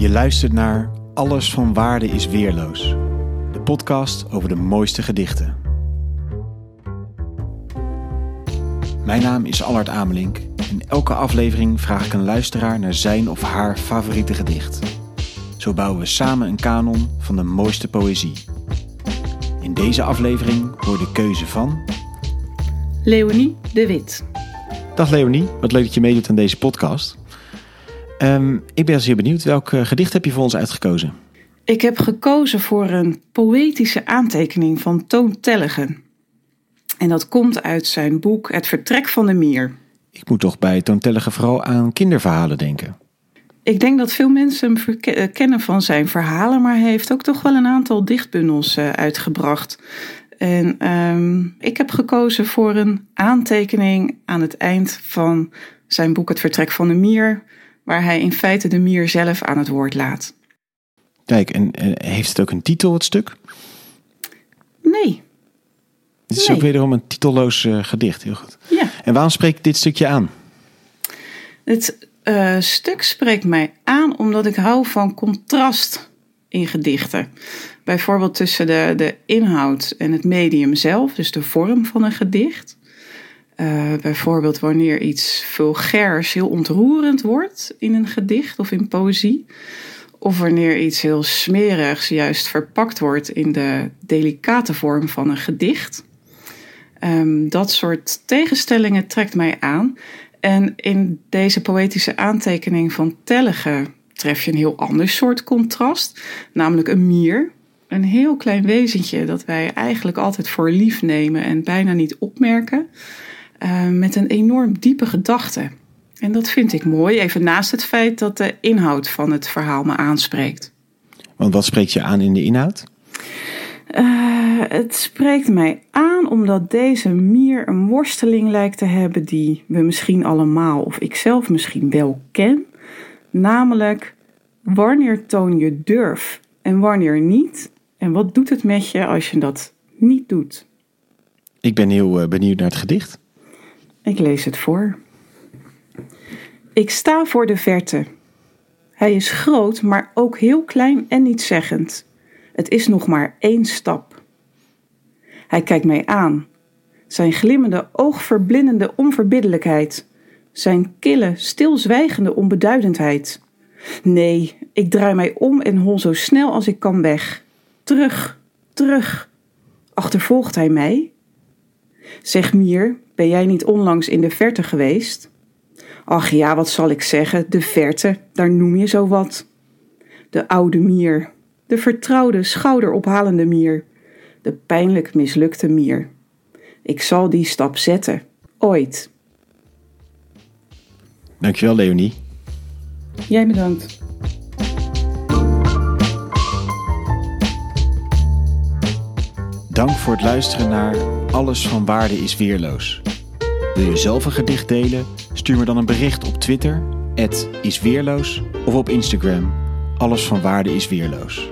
Je luistert naar Alles van Waarde is Weerloos. De podcast over de mooiste gedichten. Mijn naam is Allard Amelink. In elke aflevering vraag ik een luisteraar naar zijn of haar favoriete gedicht. Zo bouwen we samen een kanon van de mooiste poëzie. In deze aflevering hoor de keuze van... Leonie de Wit. Dag Leonie, wat leuk dat je meedoet aan deze podcast. Ehm, ik ben zeer benieuwd, welk eh, gedicht heb je voor ons uitgekozen? Ik heb gekozen voor een poëtische aantekening van Toon Tellegen. En dat komt uit zijn boek Het Vertrek van de Mier. Ik moet toch bij Toon Tellegen vooral aan kinderverhalen denken. Ik denk dat veel mensen hem verke- kennen van zijn verhalen, maar hij heeft ook toch wel een aantal dichtbundels eh, uitgebracht. En ehm, ik heb gekozen voor een aantekening aan het eind van zijn boek Het Vertrek van de Mier, waar hij in feite de mier zelf aan het woord laat. Kijk, en eh, heeft het ook een titel, het stuk? Nee, Het is Nee. ook wederom een titelloos eh, gedicht, heel goed. ja. En waarom spreek ik dit stukje aan? Het eh, stuk spreekt mij aan omdat ik hou van contrast in gedichten. Bijvoorbeeld tussen de, de inhoud en het medium zelf, dus de vorm van een gedicht. Eh, bijvoorbeeld wanneer iets vulgairs heel ontroerend wordt in een gedicht of in poëzie. Of wanneer iets heel smerigs juist verpakt wordt in de delicate vorm van een gedicht. Ehm, dat soort tegenstellingen trekt mij aan. En in deze poëtische aantekening van Tellegen tref je een heel ander soort contrast, namelijk een mier. Een heel klein wezentje dat wij eigenlijk altijd voor lief nemen en bijna niet opmerken, eh, met een enorm diepe gedachte. En dat vind ik mooi, even naast het feit dat de inhoud van het verhaal me aanspreekt. Want wat spreekt je aan in de inhoud? Eh, het spreekt mij aan omdat deze mier een worsteling lijkt te hebben die we misschien allemaal of ik zelf misschien wel ken. Namelijk, wanneer toon je durf en wanneer niet? En wat doet het met je als je dat niet doet? Ik ben heel eh, benieuwd naar het gedicht. Ik lees het voor. Ik sta voor de verte. Hij is groot, maar ook heel klein en nietszeggend. Het is nog maar één stap. Hij kijkt mij aan. Zijn glimmende, oogverblindende onverbiddelijkheid. Zijn kille, stilzwijgende onbeduidendheid. Nee, ik draai mij om en hol zo snel als ik kan weg. Terug, terug. Achtervolgt hij mij? Zeg Mier, ben jij niet onlangs in de verte geweest? Ach ja, wat zal ik zeggen, de verte, daar noem je zo wat. De oude Mier, de vertrouwde, schouderophalende Mier, de pijnlijk mislukte Mier. Ik zal die stap zetten, ooit. Dankjewel, Leonie. Jij bedankt. Dank voor het luisteren naar Alles van Waarde is Weerloos. Wil je zelf een gedicht delen? Stuur me dan een bericht op Twitter, isweerloos, of op Instagram, Alles van Waarde is Weerloos.